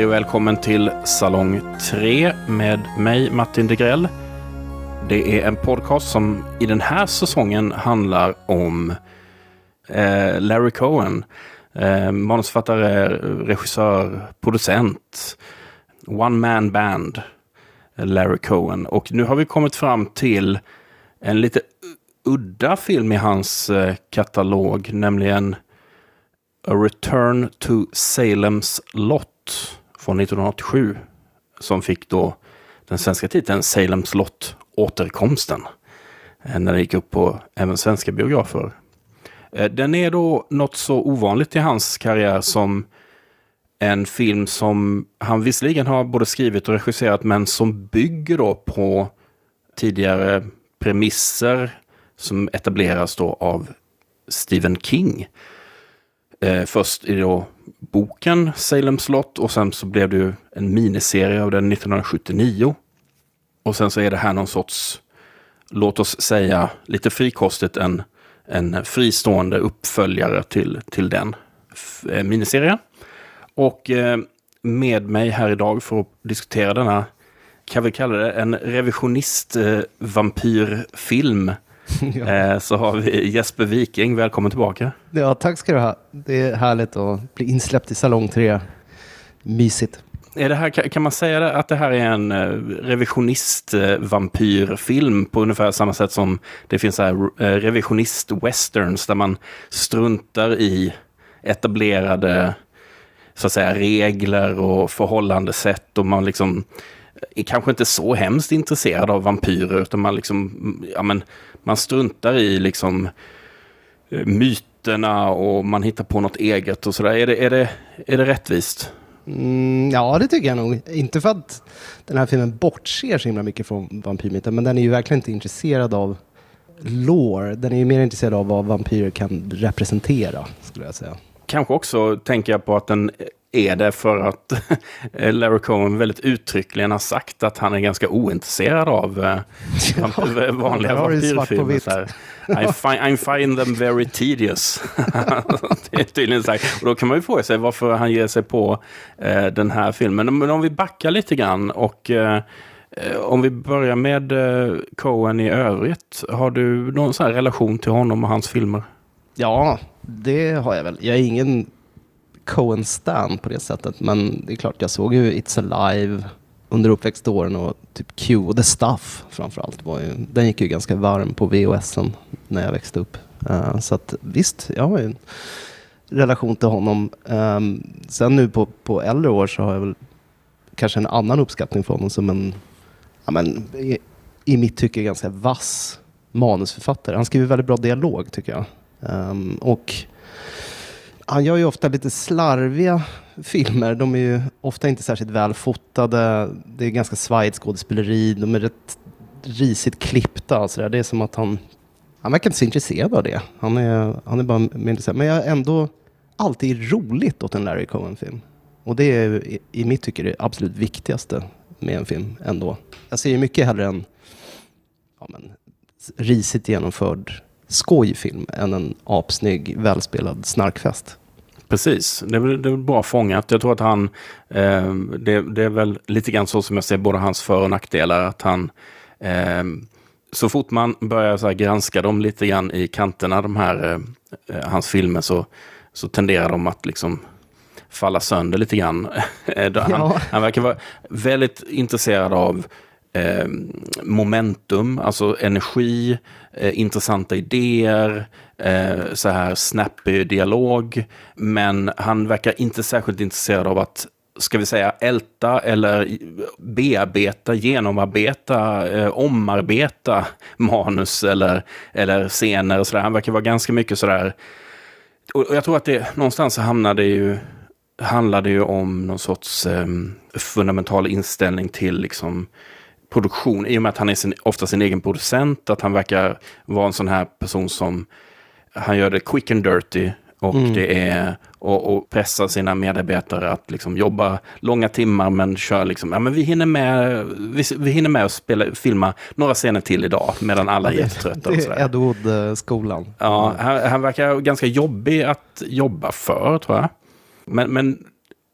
Hej och välkommen till Salong 3 med mig Martin Degrell. Det är en podcast som i den här säsongen handlar om eh, Larry Cohen. Eh, manusförfattare, regissör, producent. One man band. Larry Cohen. Och nu har vi kommit fram till en lite udda film i hans eh, katalog, nämligen A Return to Salem's Lot från 1987. Som fick då den svenska titeln Salem's slott Återkomsten. Eh, när den gick upp på även svenska biografer. Eh, den är då något så ovanligt i hans karriär som en film som han visserligen har både skrivit och regisserat men som bygger då på tidigare premisser som etableras då av Stephen King. Eh, först i då boken Salem slott och sen så blev det ju en miniserie av den 1979. Och sen så är det här någon sorts, låt oss säga lite frikostigt, en, en fristående uppföljare till, till den eh, miniserien. Och eh, med mig här idag för att diskutera denna, kan vi kalla det en revisionist-vampyrfilm. Eh, ja. eh, så har vi Jesper Viking, välkommen tillbaka. Ja, tack ska du ha. Det är härligt att bli insläppt i Salong 3. Mysigt. Är det här, kan man säga att det här är en eh, revisionist-vampyrfilm på ungefär samma sätt som det finns revisionist-westerns där man struntar i etablerade så att säga, regler och förhållandesätt och man liksom är kanske inte så hemskt intresserad av vampyrer utan man liksom, ja men man struntar i liksom eh, myterna och man hittar på något eget och sådär. Är det, är, det, är det rättvist? Mm, ja, det tycker jag nog. Inte för att den här filmen bortser så himla mycket från vampyrmyten, men den är ju verkligen inte intresserad av lore. Den är ju mer intresserad av vad vampyrer kan representera, skulle jag säga. Kanske också tänker jag på att den är det för att Larry Cohen väldigt uttryckligen har sagt att han är ganska ointresserad av eh, ja, vanliga vampyrfilmer. I, find, I find them very tedious. det är tydligen sagt. Och då kan man ju fråga sig varför han ger sig på eh, den här filmen. Men om vi backar lite grann och eh, eh om vi börjar med eh, Cohen i övrigt. Har du någon sån relation till honom och hans filmer? Ja, det har jag väl. Jag är ingen Coen-Stan på det sättet. Men det är klart, jag såg ju It's Alive under uppväxtåren och typ Q och The Stuff framförallt. Var ju, den gick ju ganska varm på VHS när jag växte upp. Uh, så att visst, jag har ju en relation till honom. Um, sen nu på, på äldre år så har jag väl kanske en annan uppskattning för honom som en, ja men, i, i mitt tycke ganska vass manusförfattare. Han skriver väldigt bra dialog tycker jag. Um, och han gör ju ofta lite slarviga filmer. De är ju ofta inte särskilt väl fotade. Det är ganska svajigt skådespeleri. De är rätt risigt klippta. Så där. Det är som att han... Han verkar inte så intresserad av det. Han är, han är bara mer intresserad. Men jag är ändå alltid roligt åt en Larry Cohen-film. Och det är i, i mitt tycke det absolut viktigaste med en film ändå. Jag ser ju mycket hellre en ja, men, risigt genomförd skojfilm än en apsnygg, välspelad snarkfest. Precis, det är, det är bra fångat. Jag tror att han, eh, det, det, är väl lite grann så som jag ser både hans för och nackdelar. Att han, eh, så fort man börjar så granska dem lite grann i kanterna, de här, eh, hans filmer, så, så tenderar de att liksom falla sönder lite grann. han, ja. han verkar vara väldigt intresserad av eh, momentum, alltså energi, eh, intressanta idéer, eh, så här snappy dialog. Men han verkar inte särskilt intresserad av att ska vi säga älta eller bearbeta, genomarbeta, eh, omarbeta manus eller, eller scener och sådär. Han verkar vara ganska mycket sådär. Och jag tror att det någonstans hamnade ju handlar det ju om någon sorts eh, fundamental inställning till liksom produktion. I och med att han är sin, ofta sin egen producent, att han verkar vara en sån här person som han gör det quick and dirty. Och mm. det är och, och pressa sina medarbetare att liksom jobba långa timmar men kör liksom, ja men vi hinner med, vi, vi hinner med att spela, filma några scener till idag medan alla är jättetrötta. Det är Ed Wood-skolan. Ja, han, han verkar ganska jobbig att jobba för tror jag. Men, men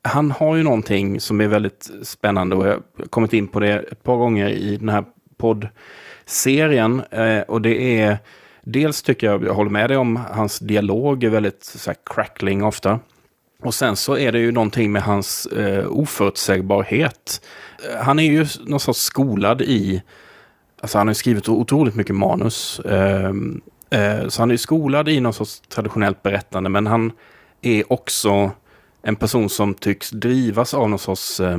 han har ju någonting som är väldigt spännande och jag har kommit in på det ett par gånger i den här poddserien. Eh, och det är, dels tycker jag, jag håller med dig om, hans dialog är väldigt så här, crackling ofta. Och sen så är det ju någonting med hans eh, oförutsägbarhet. Eh, han är ju någon sorts skolad i, alltså han har skrivit otroligt mycket manus. Eh, eh, så han är ju skolad i någon sorts traditionellt berättande, men han är också en person som tycks drivas av någon sorts eh,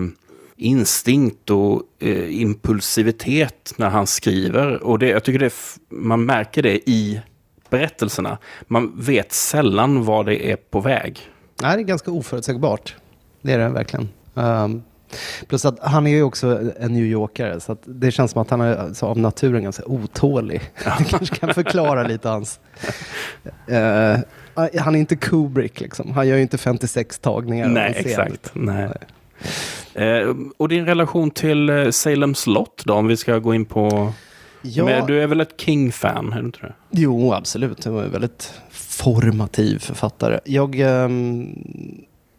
instinkt och eh, impulsivitet när han skriver. Och det, jag tycker det, man märker det i berättelserna. Man vet sällan var det är på väg. Nej, det är ganska oförutsägbart. Det är det verkligen. Um, plus att han är ju också en New Yorkare, så det känns som att han är alltså, av naturen ganska otålig. Ja. Det kanske kan förklara lite hans... Uh, han är inte Kubrick, liksom. han gör ju inte 56 tagningar. Nej, exakt. Nej. Nej. Uh, och din relation till uh, Salem slott då, om vi ska gå in på... Ja. Men du är väl ett King-fan, är du inte det? Jo, absolut. Det var en väldigt formativ författare. Jag um,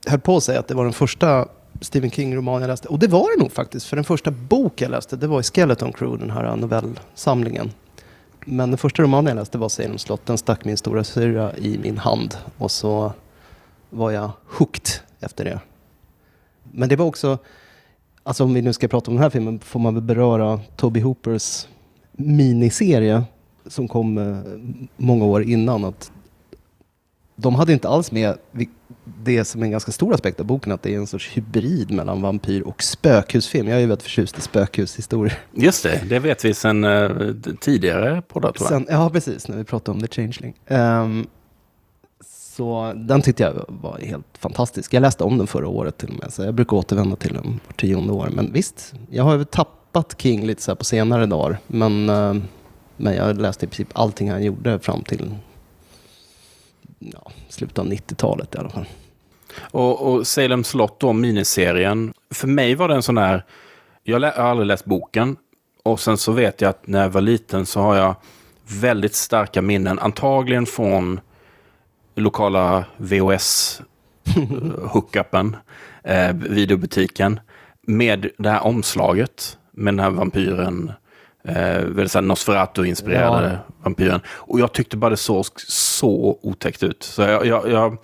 höll på att säga att det var den första Stephen King-roman jag läste. Och det var det nog faktiskt. För den första bok jag läste, det var i Skeleton Crew, den här novellsamlingen. Men den första romanen jag läste var Salem slott. Den stack min stora syra i min hand. Och så var jag hooked efter det. Men det var också, alltså om vi nu ska prata om den här filmen, får man väl beröra Toby Hoopers miniserie som kom eh, många år innan. Att de hade inte alls med det som är en ganska stor aspekt av boken, att det är en sorts hybrid mellan vampyr och spökhusfilm. Jag är ju väldigt förtjust i spökhushistorier. Just det, det vet vi sedan uh, tidigare poddar tror jag. Sen, ja, precis, när vi pratade om The Changeling. Um, så den tyckte jag var helt fantastisk. Jag läste om den förra året till och med, så jag brukar återvända till den var tionde år. Men visst, jag har tappat King lite så på senare dagar. Men, eh, men jag läste i princip allting han gjorde fram till ja, slutet av 90-talet i alla fall. Och, och Salem slott då, miniserien. För mig var det en sån här, jag har aldrig läst boken. Och sen så vet jag att när jag var liten så har jag väldigt starka minnen. Antagligen från lokala VHS-hookupen, eh, videobutiken. Med det här omslaget med den här vampyren Eh, Nosferatu-inspirerade ja. vampyren. Och jag tyckte bara det såg så otäckt ut. Så jag, jag, jag,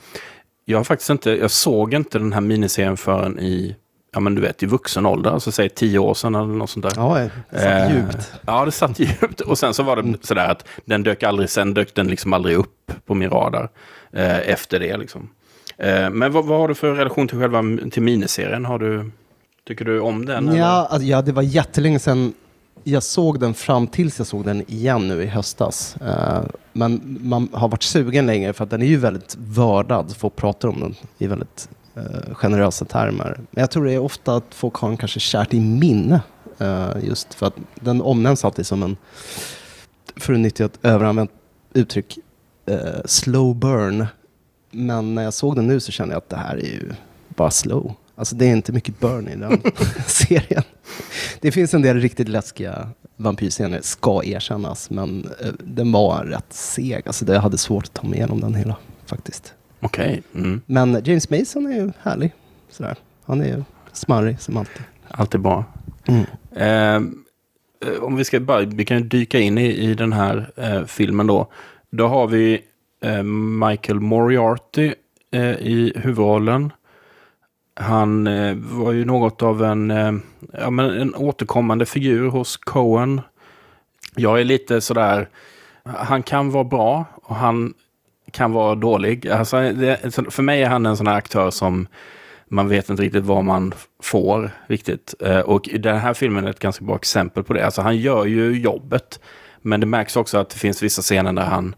jag har faktiskt inte, jag såg inte den här miniserien förrän i ja men du vet i vuxen ålder, alltså säg tio år sedan eller något sånt där. Ja, det satt eh, djupt. Ja, det satt djupt. Och sen så var det mm. sådär att den dök aldrig, sen dök den liksom aldrig upp på min radar eh, efter det liksom. Eh, men vad, vad, har du för relation till själva till miniserien? Har du, tycker du om den? Ja, alltså, ja, det var jättelänge sedan jag såg den fram tills jag såg den igen nu i höstas. Uh, men man har varit sugen längre för att den är ju väldigt vördad. Folk pratar om den i väldigt uh, generösa termer. Men jag tror det är ofta att folk har den kanske kärt i minne. Uh, just för att den omnämns alltid som en, för att nyttja ett överanvänt uttryck, slow burn. Men när jag såg den nu så kände jag att det här är ju bara slow. Alltså det är inte mycket burn i den serien. Det finns en del riktigt läskiga vampyrscener, ska erkännas. Men uh, den var rätt seg. Alltså jag hade svårt att ta mig igenom den hela faktiskt. Okej. Mm. Men James Mason är ju härlig. Sådär. Han är ju smarrig som alltid. Alltid bra. Mm. Eh, om vi ska bara, vi kan dyka in i, i den här eh, filmen då. Då har vi eh, Michael Moriarty eh, i huvudrollen. Han eh, var ju något av en, eh, ja, men en återkommande figur hos Cohen. Jag är lite sådär, han kan vara bra och han kan vara dålig. Alltså, det, för mig är han en sån här aktör som man vet inte riktigt vad man får riktigt. Eh, och den här filmen är ett ganska bra exempel på det. Alltså han gör ju jobbet. Men det märks också att det finns vissa scener där han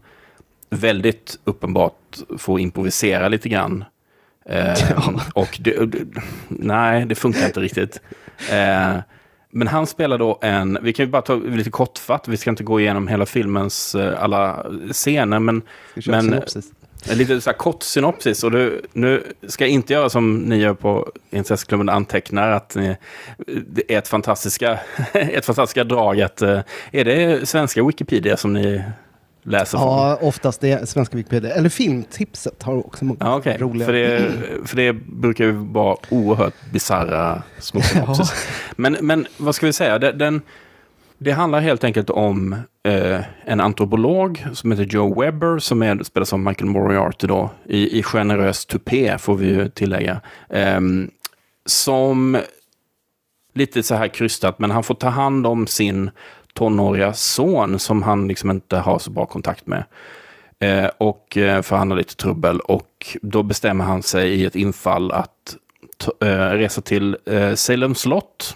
väldigt uppenbart får improvisera lite grann. Eh, och det, nej, det funkar inte riktigt. Eh, men han spelar då en, vi kan ju bara ta lite kortfatt, vi ska inte gå igenom hela filmens eh, alla scener, men... men Lite så här kort synopsis. Och du, nu ska jag inte göra som ni gör på Incestklubben antecknar. Att ni, det är ett fantastiska, ett fantastiska drag. Att, är det svenska Wikipedia som ni läser från. Ja, oftast det svenska Wikipedia. Eller filmtipset har också många Ja, okej. roliga. För, det, för det brukar ju vara oerhört bisarra små synopsis. men, men vad ska vi säga? Den, det handlar helt enkelt om eh, en antropolog som heter Joe Webber som är, spelas av Michael Moriarty då, i, i generös tupé får vi ju tillägga. Ehm, som lite så här krystat, men han får ta hand om sin tonåriga son som han liksom inte har så bra kontakt med. Eh, och eh, för han har lite trubbel och då bestämmer han sig i ett infall att eh, resa till eh, Salem slott.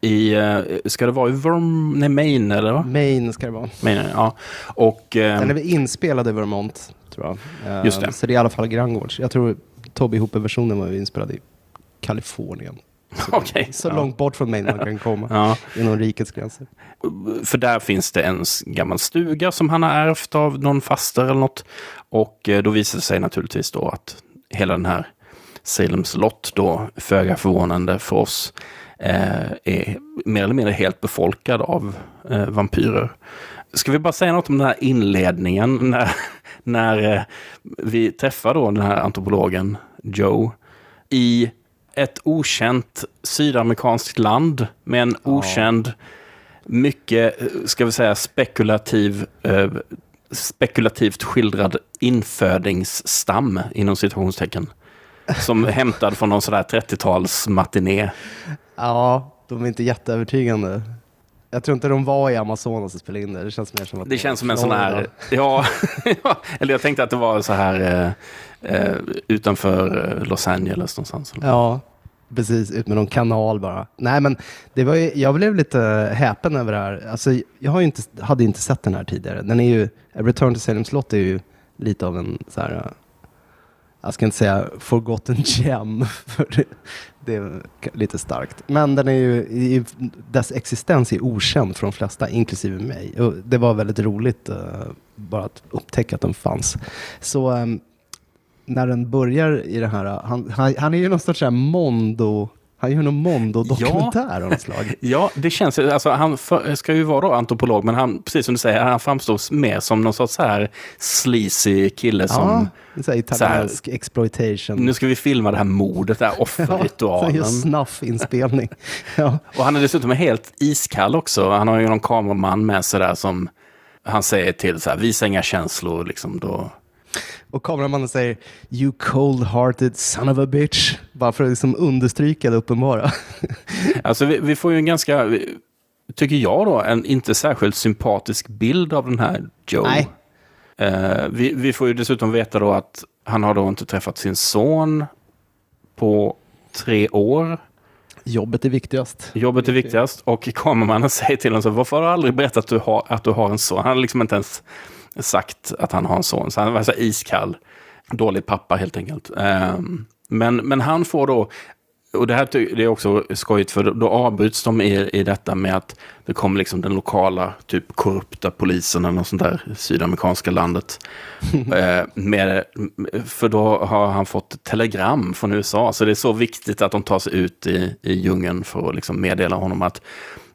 I, eh, ska det vara i Verm, nej, Maine eller vad? Maine ska det vara. Maine, ja. Och, eh, Den är väl inspelad i Vermont, tror jag. Just det. Så det är i alla fall Grangårds. Jag tror Toby Hooper-versionen var inspelad i Kalifornien. okej. Så ja. långt bort från Maine man kan komma. Ja. Inom rikets gränser. För där finns det en gammal stuga som han har ärvt av någon faster eller något. Och eh, då visar det sig naturligtvis då att hela den här Salems lott då, föga förvånande för oss, eh, är mer eller mindre helt befolkad av eh, vampyrer. Ska vi bara säga något om den här inledningen när, när eh, vi träffar då den här antropologen Joe i ett okänt sydamerikanskt land med en okänd mycket, ska vi säga, spekulativ, eh, spekulativt skildrad infödingsstam, inom situationstecken. Som hämtad från någon sådär 30-tals matiné. Ja, de är inte jätteövertygande. Jag tror inte de var i Amazonas och spelade in det. Det känns mer som att Det de känns som en sån här, ja, eller jag tänkte att det var så här eh, eh, utanför eh, Los Angeles någonstans. Ja, precis. Ut med någon kanal bara. Nej, men det var ju, jag blev lite häpen över det här. Alltså, jag har ju inte, hade inte sett den här tidigare. Den är ju, Return to Salem slott är ju lite av en så här, uh, jag ska inte säga forgotten gem, för det, är lite starkt. Men den är ju, i- dess existens är okänd för de flesta, inklusive mig. Och det var väldigt roligt uh, bara att upptäcka att den fanns. Så um, när den börjar i det här, han, han, han är ju någon sorts här mondo, han gör någon mondo-dokumentär av något slag. Ja, det känns ju, alltså han för, ska ju vara antropolog, men han, precis som du säger, han framstår mer som någon sorts så här sleazy kille som, Ja, sån här italiensk exploitation. nu ska vi filma det här mordet, den här Ja, offerritualen. just snuffinspelning. ja. Och han är dessutom helt iskall också. Han har ju någon kameraman med sig där som han säger till så här, visa inga känslor liksom då. Och kameramannen säger “You cold-hearted son of a bitch” bara för att liksom understryka det uppenbara. Alltså vi, vi får ju en ganska, tycker jag då, en inte särskilt sympatisk bild av den här Joe. Nej. Eh, vi, vi får ju dessutom veta då att han har då inte träffat sin son på tre år. Jobbet är viktigast. Jobbet är viktigast och kameramannen säger till honom så varför har du aldrig berättat att du har, att du har en son? Han har liksom inte ens sagt att han har en son. Så han var så iskall, dålig pappa helt enkelt. Ehm, men, men han får då, och det här det är också skojigt för då, avbryts de i, i detta med att det kommer liksom den lokala typ korrupta polisen eller något sånt där sydamerikanska landet. Eh, med, för då har han fått telegram från USA. Så det är så viktigt att de tar sig ut i, i djungeln för att liksom meddela honom att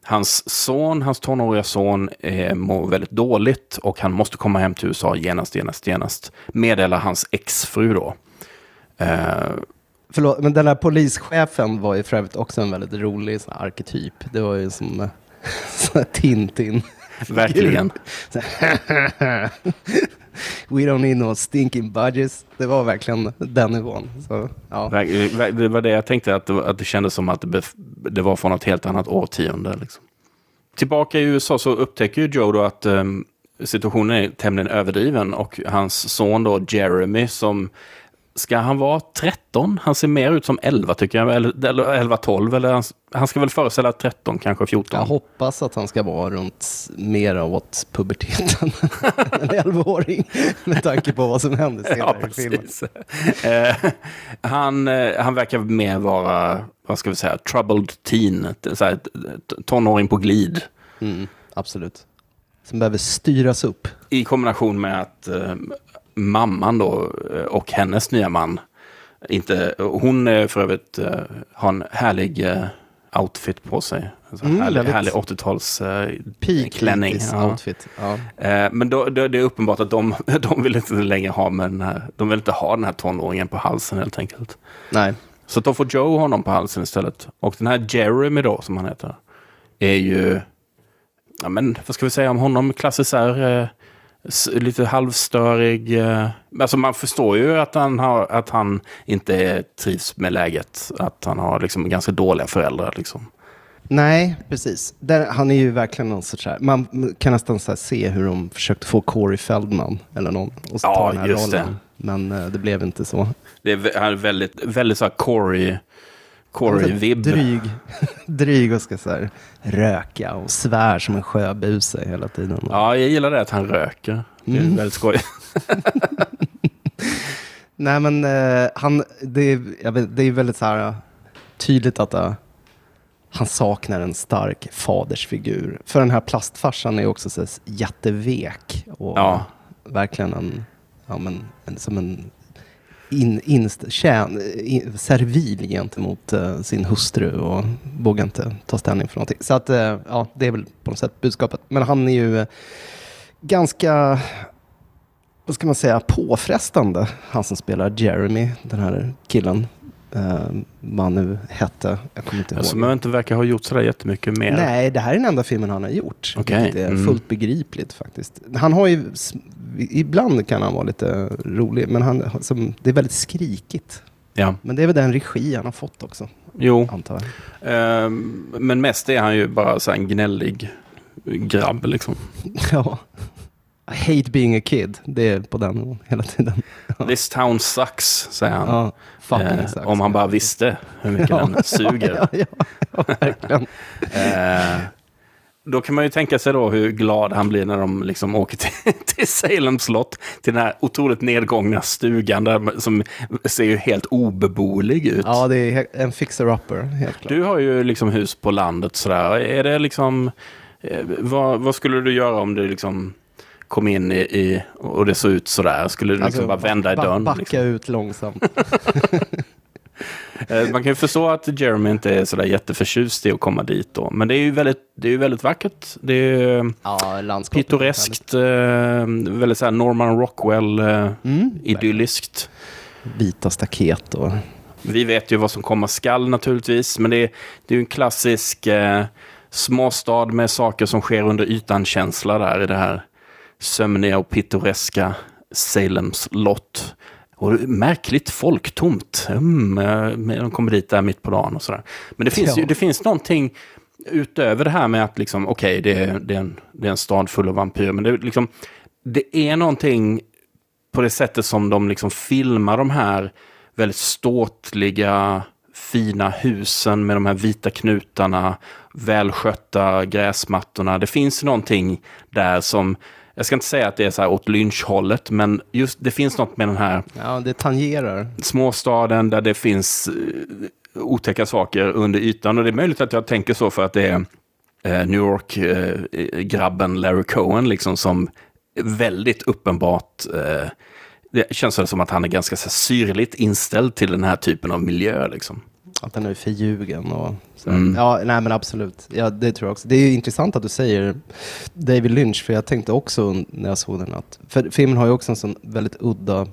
hans son, hans tonåriga son, eh, mår väldigt dåligt och han måste komma hem till USA genast, genast, genast. Meddelar hans exfru då. Eh, Förlåt, men den här polischefen var ju för övrigt också en väldigt rolig sån arketyp. Det var ju som som Tintin verkligen. We don't need no stinking budgets. Det var verkligen den nivån. Så, ja. Det var det jag tänkte, att det, att det kändes som att det, var från ett helt annat årtionde. Liksom. Tillbaka i USA så upptäcker ju Joe då att ehm, situationen är tämligen överdriven och hans son då, Jeremy, som Ska han vara 13? Han ser mer ut som 11 tycker jag, eller, eller 11-12. Eller han, han ska väl föreställa 13, kanske 14. Jag hoppas att han ska vara runt mera åt puberteten än en 11-åring. Med tanke på vad som händer senare Ja, i filmen. Eh, han, eh, han verkar mer vara, vad ska vi säga, troubled teen. Så här, tonåring på glid. Mm, absolut. Som behöver styras upp. I kombination med att eh, mamman då eh, och hennes nya man, inte, hon är för övrigt, eh, har en härlig eh, outfit på sig. Alltså Mm, härlig, härlig 80-tals eh, Peak klänning. 80s Ja. outfit. Ja. Eh, men då, då, det är uppenbart att de, de vill inte längre ha med den här, de vill inte ha den här tonåringen på halsen helt enkelt. Nej. Så då får Joe honom på halsen istället. Och den här Jeremy då, som han heter, är ju, ja men vad ska vi säga om honom? Klassisk så här, eh, s- lite halvstörig. Eh, alltså man förstår ju att han, har, att han inte trivs med läget. Att han har liksom ganska dåliga föräldrar liksom. Nej, precis. Där, han är ju verkligen någon sorts här, man kan nästan se hur de försökte få Corey Feldman eller någon så Ja, ta den här just det. rollen. Men eh, det blev inte så. Det är han är väldigt, väldigt så här Corey, Corey-vibb. Dryg, dryg och ska så här röka och svär som en sjöbuse hela tiden. Ja, jag gillar det att han röker. Det är Mm. väldigt skoj. Nej men eh, han, det, är- vet, det är väldigt så här eh, tydligt att eh, han saknar en stark fadersfigur. För den här plastfarsan är också så jättevek. Och Ja. Verkligen en, ja, men, en, som en in, in, tjän, in, servil gentemot uh, sin hustru och vågar inte ta ställning för någonting. Så att, uh, ja, det är väl på något sätt budskapet. Men han är ju uh, ganska, vad ska man säga, påfrestande. Han som spelar Jeremy, den här killen. Eh, han nu hette. Jag kommer inte ihåg. Som jag inte verkar ha gjort sådär jättemycket mer. Nej, det här är den enda filmen han har gjort. Okej, Vilket är mm. fullt begripligt faktiskt. Han har ju, ibland kan han vara lite rolig, men han, som, det är väldigt skrikigt. Ja, Men det är väl den regi han har fått också, jo. antar jag. Ehm, men mest är han ju bara så en gnällig grabb liksom. Ja. I hate being a kid, det är på den hela tiden. This town sucks, säger han. Ja, fucking Eh, exakt. om han bara visste hur mycket den suger. Ja, ja, ja, verkligen. Eh, då kan man ju tänka sig då hur glad han blir när de liksom åker till, till Salem slott. Till den här otroligt nedgångna stugan där, som ser ju helt obeboelig ut. Ja, det är en fixer-upper, helt klart. Du har ju liksom hus på landet sådär. Är det liksom... eh, Vad, vad skulle du göra om du liksom kom in i, i och det såg ut sådär? Skulle du liksom Alltså, bara vända i dörren? Backa Liksom? ut långsamt. Eh, Man kan ju förstå att Jeremy inte är sådär jätteförtjust i att komma dit då. Men det är ju väldigt, det är ju väldigt vackert. Det är eh, Ja, pittoreskt, eh, väldigt såhär Norman Rockwell, Mm, idylliskt. Vita staket och... Vi vet ju vad som komma skall naturligtvis, men det är, det är en klassisk eh, småstad med saker som sker under ytan-känsla där i det här sömniga och pittoreska Salems lott. Och märkligt folktomt. Mm, eh, de kommer dit där mitt på dagen och sådär. Men det finns, ju, Ja. det finns någonting utöver det här med att liksom, okej, det, är, det, en, det är en stad full av vampyrer, men det, är liksom, det är någonting på det sättet som de liksom filmar de här väldigt ståtliga, fina husen med de här vita knutarna, välskötta gräsmattorna. Det finns någonting där som, jag ska inte säga att det är så här åt lynchhållet, men just det finns något med den här Ja, det tangerar. småstaden där det finns eh, otäcka saker under ytan. Och det är möjligt att jag tänker så för att det är eh, New York-grabben Larry Cohen liksom som väldigt uppenbart eh, det känns som att han är ganska så syrligt inställd till den här typen av miljö. Liksom. Att den är förljugen och så. Mm. Ja, nej men absolut. Ja, det tror jag också. Det är ju intressant att du säger David Lynch, för jag tänkte också när jag såg den att, för filmen har ju också en sån väldigt udda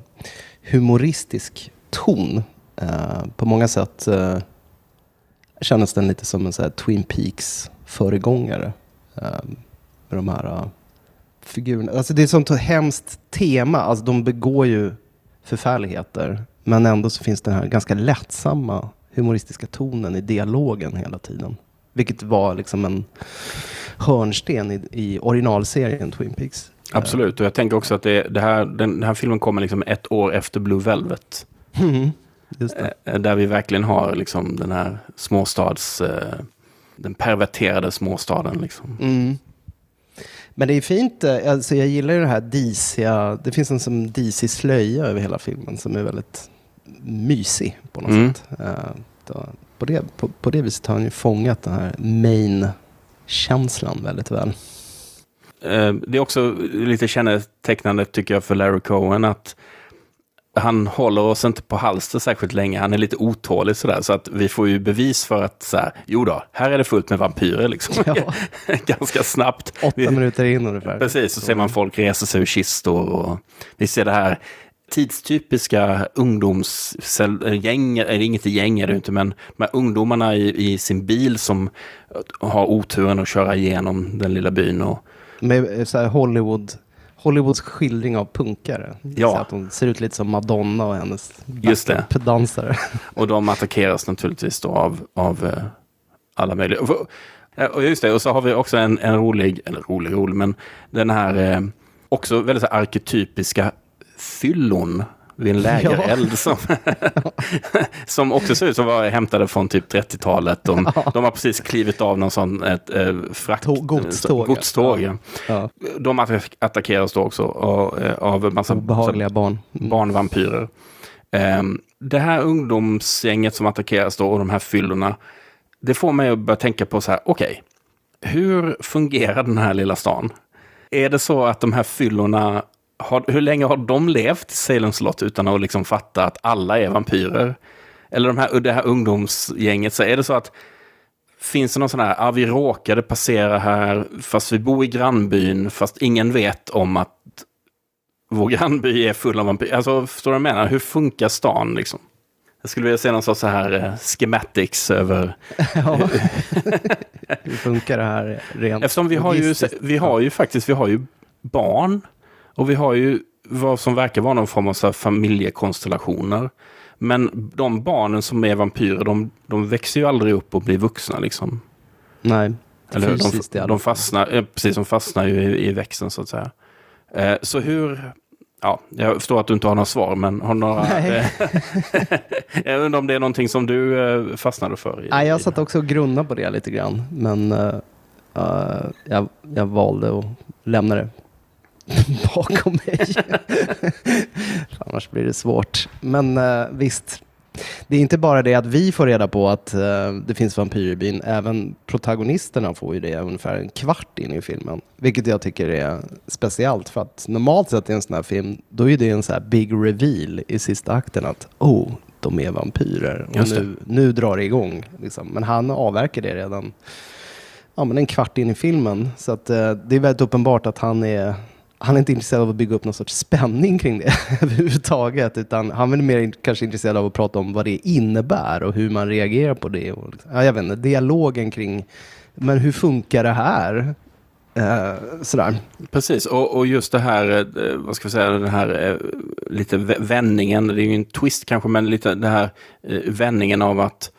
humoristisk ton. Eh, på många sätt eh, kändes den lite som en så Twin Peaks föregångare. Eh, med de här eh, figurerna. Alltså det är ett sånt hemskt tema. Alltså de begår ju förfärligheter. Men ändå så finns den här ganska lättsamma humoristiska tonen i dialogen hela tiden. Vilket var liksom en hörnsten i, i originalserien Twin Peaks. Absolut, och jag tänker också att det, det här, den, den här filmen kommer liksom ett år efter Blue Velvet. Mm. Eh, Där vi verkligen har liksom den här småstads... Eh, den perverterade småstaden. Liksom. Mm. Men det är fint, eh, alltså jag gillar ju det här disiga, det finns en som disig slöja över hela filmen som är väldigt mysig på något Mm. sätt. Eh, då, på, det, på, på det viset har han ju fångat den här main-känslan väldigt väl. Eh, Det är också lite kännetecknande tycker jag för Larry Cohen att han håller oss inte på halster särskilt länge. Han är lite otålig sådär. Så att vi får ju bevis för att så här, jo då, här är det fullt med vampyrer liksom. Ja. Ganska snabbt. Åtta minuter in ungefär. Precis, så ser man folk resa sig ur kistor och vi ser det här tidstypiska ungdomsgäng, eller inget gäng är det inte, men de här ungdomarna i, i sin bil som har oturen att köra igenom den lilla byn. Och, Med eh, så Hollywood, Hollywoods skildring av punkare. Ja. Så att de ser ut lite som Madonna och hennes Just det. dansare. och de attackeras naturligtvis då av, av eh, alla möjliga. Och, eh, och just det, och så har vi också en, en rolig, eller rolig, rolig, men den här eh, också väldigt så här arketypiska fyllon vid en lägereld som, som också ser ut som var hämtade från typ 30-talet. De, de har precis klivit av någon sån ett, eh, frakt, Tå- godståg. godståg ja. Ja. De attack- attackeras då också av, eh, av massa Obehagliga barn. barnvampyrer. Ehm, det här ungdomsgänget som attackeras då och de här fyllorna, det får mig att börja tänka på så här, okej, hur fungerar den här lilla stan? Är det så att de här fyllorna, har, hur länge har de levt i Salem slott utan att liksom fatta att alla är vampyrer? Eller de här, det här ungdomsgänget, så är det så att Finns det någon sån här, ah, vi råkade passera här fast vi bor i grannbyn fast ingen vet om att vår grannby är full av vampyrer. Alltså, förstår du vad jag menar? Hur funkar stan liksom? Jag skulle vilja se någon sorts så här eh, schematics över... Ja. Hur funkar det här rent Eftersom vi har ju, vi har ju faktiskt, vi har ju barn. Och vi har ju vad som verkar vara någon form av så familjekonstellationer. Men de barnen som är vampyrer, de, de växer ju aldrig upp och blir vuxna liksom. Nej, Eller fysiskt de, de fall. fastnar, eh, precis, de fastnar ju i, i växten så att säga. Eh, så hur, ja, jag förstår att du inte har några svar, men har några... Jag undrar om det är någonting som du eh, fastnade för? I, Nej, jag satt också och grunnade på det lite grann. Men eh, jag, jag valde att lämna det bakom mig. Annars blir det svårt. Men eh, visst, det är inte bara det att vi får reda på att eh, det finns vampyrer i byn. Även protagonisterna får ju det ungefär en kvart in i filmen. Vilket jag tycker är speciellt. För att normalt sett i en sån här film, då är det en sån här big reveal i sista akten att oh, de är vampyrer. Och nu, nu drar det igång. Liksom. Men han avverkar det redan ja, men en kvart in i filmen. Så att, eh, det är väldigt uppenbart att han är, han är inte intresserad av att bygga upp någon sorts spänning kring det överhuvudtaget. Utan han är mer kanske intresserad av att prata om vad det innebär och hur man reagerar på det. Och, ja, jag vet inte, dialogen kring, men hur funkar det här? Eh, sådär. Precis, och, och just det här, eh, vad ska vi säga, den här eh, lite vändningen, det är ju en twist kanske, men lite den här eh, vändningen av att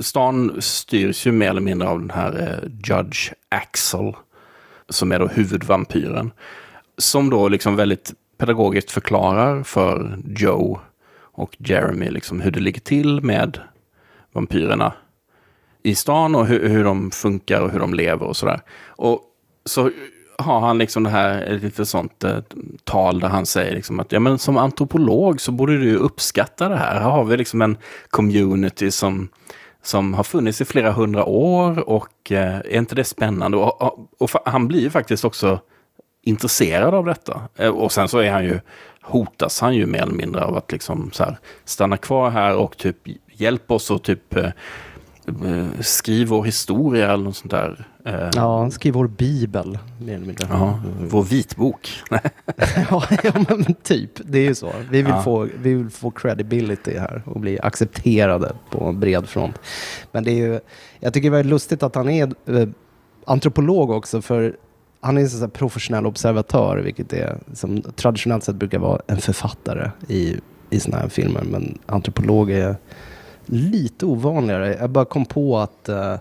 stan styrs ju mer eller mindre av den här Judge Axel, som är då huvudvampyren, som då liksom väldigt pedagogiskt förklarar för Joe och Jeremy liksom hur det ligger till med vampyrerna i stan och hur, hur de funkar och hur de lever och sådär. Och så har han liksom det här ett lite sånt eh, tal där han säger liksom att ja, men som antropolog så borde du uppskatta det här. Här har vi liksom en community som, som har funnits i flera hundra år och eh, är inte det spännande? Och, och, och han blir ju faktiskt också intresserad av detta. Eh, Och sen så är han ju, hotas han ju mer eller mindre av att liksom så här, stanna kvar här och typ hjälpa oss och typ eh, eh, skriv vår historia eller något sånt där. Eh, Ja, skriv vår bibel, mer eller mindre. Ja, vår vitbok. ja, ja, men typ. Det är ju så. Vi vill, Ja. få, vi vill få credibility här och bli accepterade på en bred front. Men det är ju, jag tycker det är väldigt lustigt att han är eh, antropolog också, för han är en sån här professionell observatör, vilket är, som traditionellt sett brukar vara en författare i, i såna här filmer. Men antropolog är lite ovanligare. Jag bara kom på att uh,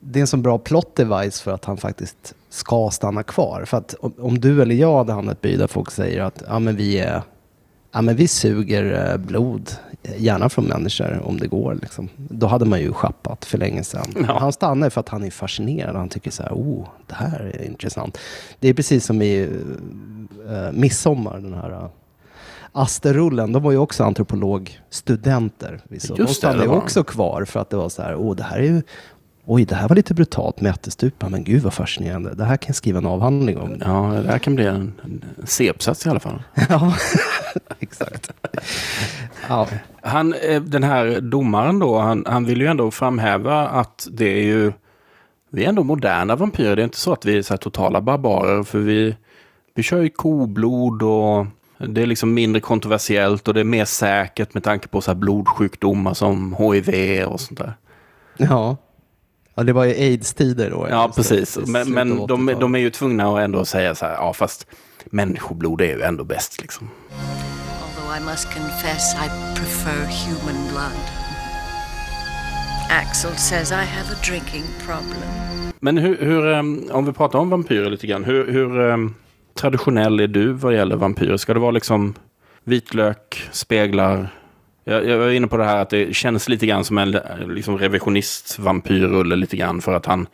det är en så bra plot device för att han faktiskt ska stanna kvar. För att om, om du eller jag hade hamnat i en by där folk säger att ah, men vi, är, ja, men vi suger eh, blod, eh, gärna från människor om det går. Liksom. Då hade man ju schappat för länge sedan. Ja. Han stannar för att han är fascinerad. Han tycker så här, oh, det här är intressant. Det är precis som i uh, Midsommar, den här uh, Asterullen, de var ju också antropologstudenter. De Just det, stannade ju de. också kvar för att det var så här, åh det här är ju Oj, det här var lite brutalt med ättestupa, men gud vad fascinerande. Det här kan jag skriva en avhandling om. Ja, det här kan bli en, en C-uppsats i alla fall. Ja, exakt. ja. Han, eh, den här domaren då, han, han vill ju ändå framhäva att det är ju... Vi är ändå moderna vampyrer. Det är inte så att vi är så totala barbarer. För vi, vi kör ju koblod och det är liksom mindre kontroversiellt och det är mer säkert med tanke på så här blodsjukdomar som HIV och sånt där. Ja. Ja, det var ju aids-tider då. Ja, precis. I Men, men de, 80-talet. de är ju tvungna att ändå säga så här, ja fast människoblod är ju ändå bäst liksom. Although I must confess I prefer human blood. Axel says I have a drinking problem. Men hur, hur um, om vi pratar om vampyrer lite grann, hur, hur um, traditionell är du vad gäller vampyrer? Ska det vara liksom vitlök, speglar? Jag, jag var inne på det här att det känns lite grann som en liksom, revisionist-vampyrrulle lite grann för att han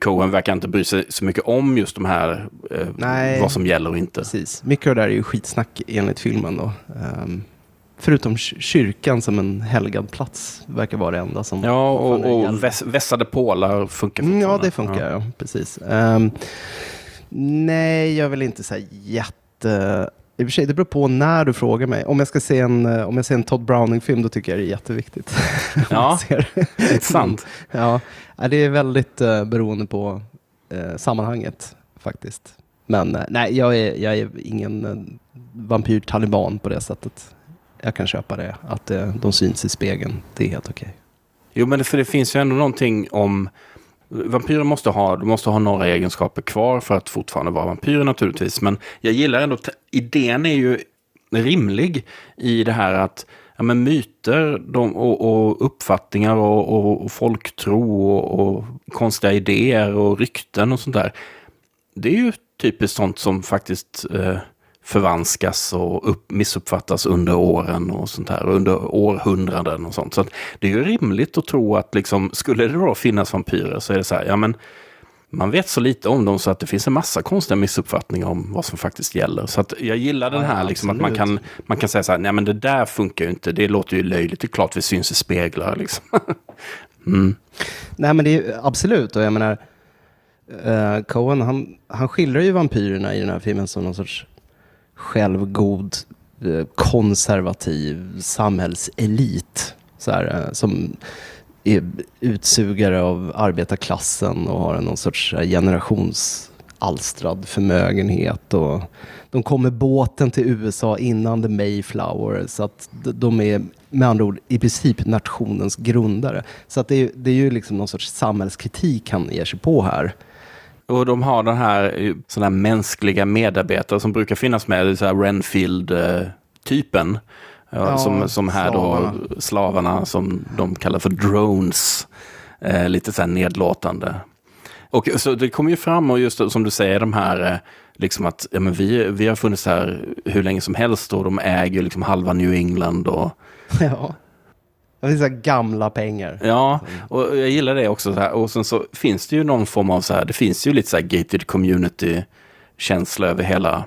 Cohen verkar inte bry sig så mycket om just de här, eh, Nej. vad som gäller och inte. Precis. Mycket av det där är ju skitsnack enligt filmen då. Ehm, förutom ky- kyrkan som en helgad plats verkar vara det enda som Ja, och, och väss, vässade pålar funkar Mm, Ja, det funkar. Ja. Precis. Ehm, nej, jag vill inte säga jätte... I och för sig, det beror på när du frågar mig. Om jag ska se en, eh, om jag ser en Todd Browning-film, då tycker jag det är jätteviktigt. Ja. Intressant. ja, ja, det är väldigt uh, beroende på eh, sammanhanget faktiskt. Men eh, nej, jag är, jag är ingen uh, vampyr-taliban på det sättet. Jag kan köpa det, att eh, de syns i spegeln. Det är helt okej. Jo, men för det finns ju ändå någonting om... Vampyrer måste ha, de måste ha några egenskaper kvar för att fortfarande vara vampyrer naturligtvis. Men jag gillar ändå... Idén är ju rimlig i det här att ja, men myter de, och, och uppfattningar och, och, och folktro och, och konstiga idéer och rykten och sånt där. Det är ju typiskt sånt som faktiskt eh, förvanskas och upp, missuppfattas under åren och sånt här, under århundraden och sånt. Så det är ju rimligt att tro att liksom, skulle det då finnas vampyrer så är det så här, ja men man vet så lite om dem så att det finns en massa konstiga missuppfattningar om vad som faktiskt gäller. Så att jag gillar den Ja, här, liksom, att man kan, man kan säga så här, nej men det där funkar ju inte, det låter ju löjligt, det är klart vi syns i speglar liksom. mm. Nej men det är absolut, och jag menar, eh, Cohen han, han skildrar ju vampyrerna i den här filmen som någon sorts självgod, eh, konservativ samhällselit. Så här, eh, som är utsugare av arbetarklassen och har någon sorts eh, generationsalstrad förmögenhet. Och de kom med båten till USA innan The Mayflower. Så att de är med andra ord i princip nationens grundare. Så att det, är, det är ju liksom någon sorts samhällskritik han ger sig på här. Och de har den här eh, sådana mänskliga medarbetare som brukar finnas med, så här Renfield-typen. Ja, Ja, som, som här slavarna. då, slavarna som de kallar för drones. Eh, lite så här nedlåtande. Och så det kommer ju fram och just som du säger de här, eh, liksom att ja, men vi, vi har funnits här hur länge som helst och de äger liksom halva New England och Ja. Det finns så här gamla pengar. Ja, och jag gillar det också. Så här. Och sen så finns det ju någon form av så här, det finns ju lite så här gated community-känsla över hela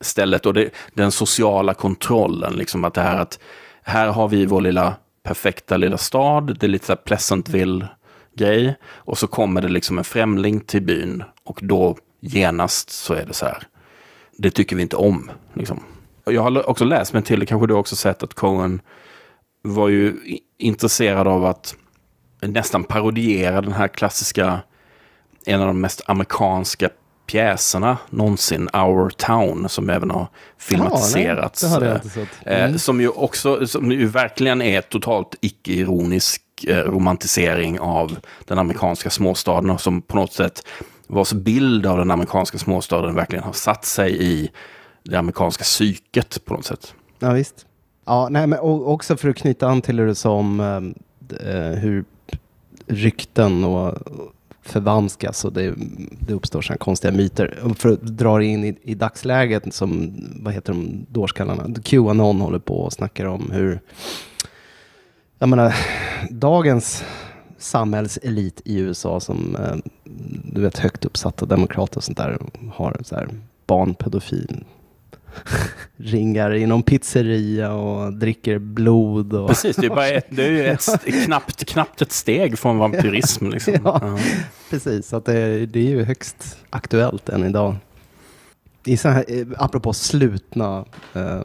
stället. Och det, den sociala kontrollen, liksom att det här att här har vi vår lilla perfekta lilla stad, det är lite så här Pleasantville-grej. Och så kommer det liksom en främling till byn och då genast så är det så här, det tycker vi inte om. Liksom. Och Jag har också läst mig till, det kanske du också sett, att Cohen var ju intresserad av att nästan parodiera den här klassiska, en av de mest amerikanska pjäserna någonsin, Our Town, som även har filmatiserats. Ja, nej, sett. Eh, Mm. Som ju också, som ju verkligen är totalt icke-ironisk eh, romantisering av den amerikanska småstaden och som på något sätt vars bild av den amerikanska småstaden verkligen har satt sig i det amerikanska psyket på något sätt. Ja, visst. Ja, nej, men också för att knyta an till det du sa om eh, eh, hur rykten och förvanskas och det, det uppstår sådana konstiga myter. För att dra det in i, i dagsläget som, vad heter de dårskallarna, Qanon håller på och snackar om hur, jag menar, dagens samhällselit i USA som, eh, du vet, högt uppsatta demokrater och sånt där har så här barnpedofil ringar i någon pizzeria och dricker blod. Och, Precis, det är, bara ett, det är ju ett, knappt, knappt ett steg från vampyrism. Liksom. Ja. Ja. Precis, så att det, det är ju högst aktuellt än idag. I så här, eh, apropå slutna eh,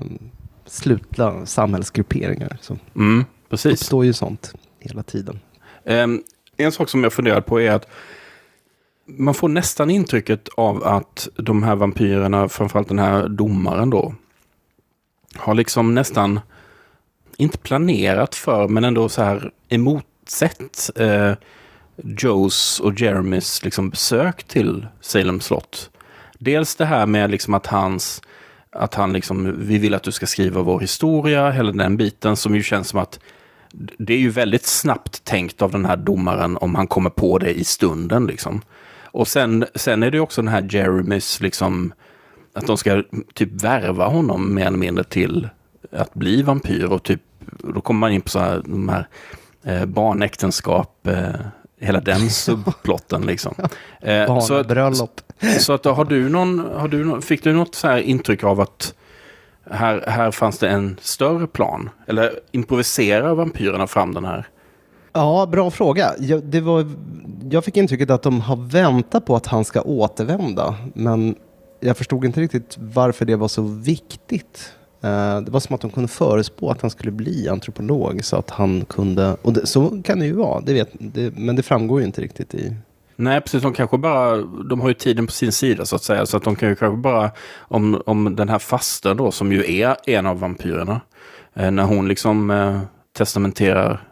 slutna samhällsgrupperingar. Så Mm, precis. uppstår ju sånt hela tiden. Ehm, en sak som jag funderar på är att man får nästan intrycket av att de här vampyrerna, framförallt den här domaren då, har liksom nästan, inte planerat för, men ändå så här emotsett eh, Joes och Jeremys liksom besök till Salem slott. Dels det här med liksom att hans, att han liksom, vi vill att du ska skriva vår historia, hela den biten som ju känns som att det är ju väldigt snabbt tänkt av den här domaren om han kommer på det i stunden. Liksom. Och sen, sen är det också den här Jeremys, liksom, att de ska typ värva honom mer eller mindre till att bli vampyr. Och typ, då kommer man in på så här, de här eh, barnäktenskap, eh, hela den subplotten. Liksom. Eh, så, Barnbröllop. så att, har du någon, har du någon, fick du något så här intryck av att här, här fanns det en större plan? Eller improviserar vampyrerna fram den här? Ja, bra fråga. Jag, det var, jag fick intrycket att de har väntat på att han ska återvända. Men jag förstod inte riktigt varför det var så viktigt. Eh, det var som att de kunde förespå att han skulle bli antropolog. Så att han kunde, och det, så kan det ju vara, det vet, det, men det framgår ju inte riktigt i... Nej, precis. De kanske bara, de har ju tiden på sin sida så att säga. Så att de kan ju kanske bara, om, om den här fasten då, som ju är en av vampyrerna, eh, när hon liksom eh, testamenterar,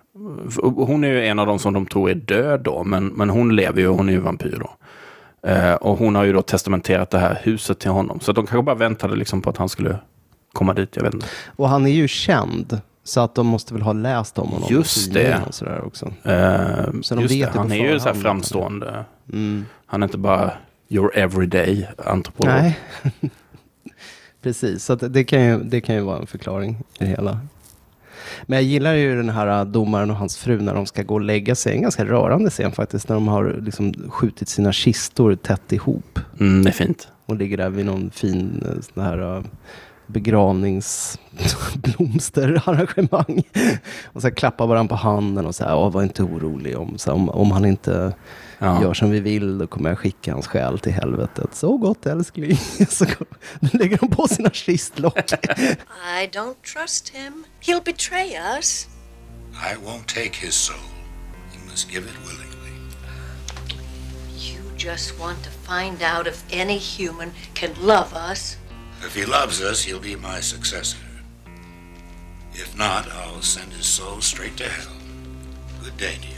hon är ju en av de som de tror är död då, men, men hon lever ju och hon är ju vampyr då. Eh, och hon har ju då testamenterat det här huset till honom. Så de kanske bara väntade liksom på att han skulle komma dit, jag vet inte. Och han är ju känd. Så att de måste väl ha läst om honom. Just det. Och sådär också. Eh, Så de vet det, han är ju så här framstående. Mm. Han är inte bara your everyday antropolog. Nej. Precis, så det, kan ju, det kan ju vara en förklaring i det hela. Men jag gillar ju den här äh, domaren och hans fru när de ska gå och lägga sig. En ganska rörande scen faktiskt. När de har liksom skjutit sina kistor tätt ihop. Mm, det är fint. Och ligger där vid någon fin äh, sån här äh, begravningsblomsterarrangemang. och så här klappar varandra på handen och så här, "Åh, var inte orolig om, så här, om, om han inte Ja. gör som vi vill, då kommer jag skicka hans själ till helvetet. Så gott älskling. Så lägger de på sina kistlock. I don't trust him. He'll betray us. I won't take his soul. He must give it willingly. You just want to find out if any human can love us. If he loves us, he'll be my successor. If not, I'll send his soul straight to hell. Good day, dear.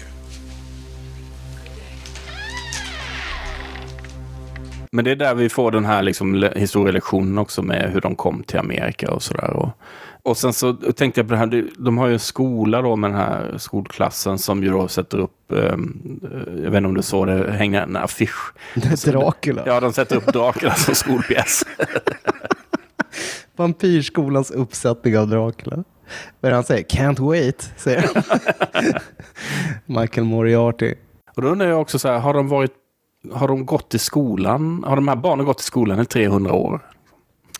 Men det är där vi får den här liksom le- historielektionen också med hur de kom till Amerika och sådär. Och, sen så tänkte jag på det här, de har ju en skola då med den här skolklassen som ju då sätter upp, ehm, jag vet inte om du såg det, hänger en affisch. Dracula. Ja, de sätter upp Dracula som skolpjäs. Vampyrskolans uppsättning av Dracula. Vad är det han säger? Can't wait, säger han. Michael Moriarty. Och då undrar jag också så här, har de varit, har de gått i skolan, har de här barnen gått i skolan i 300 år?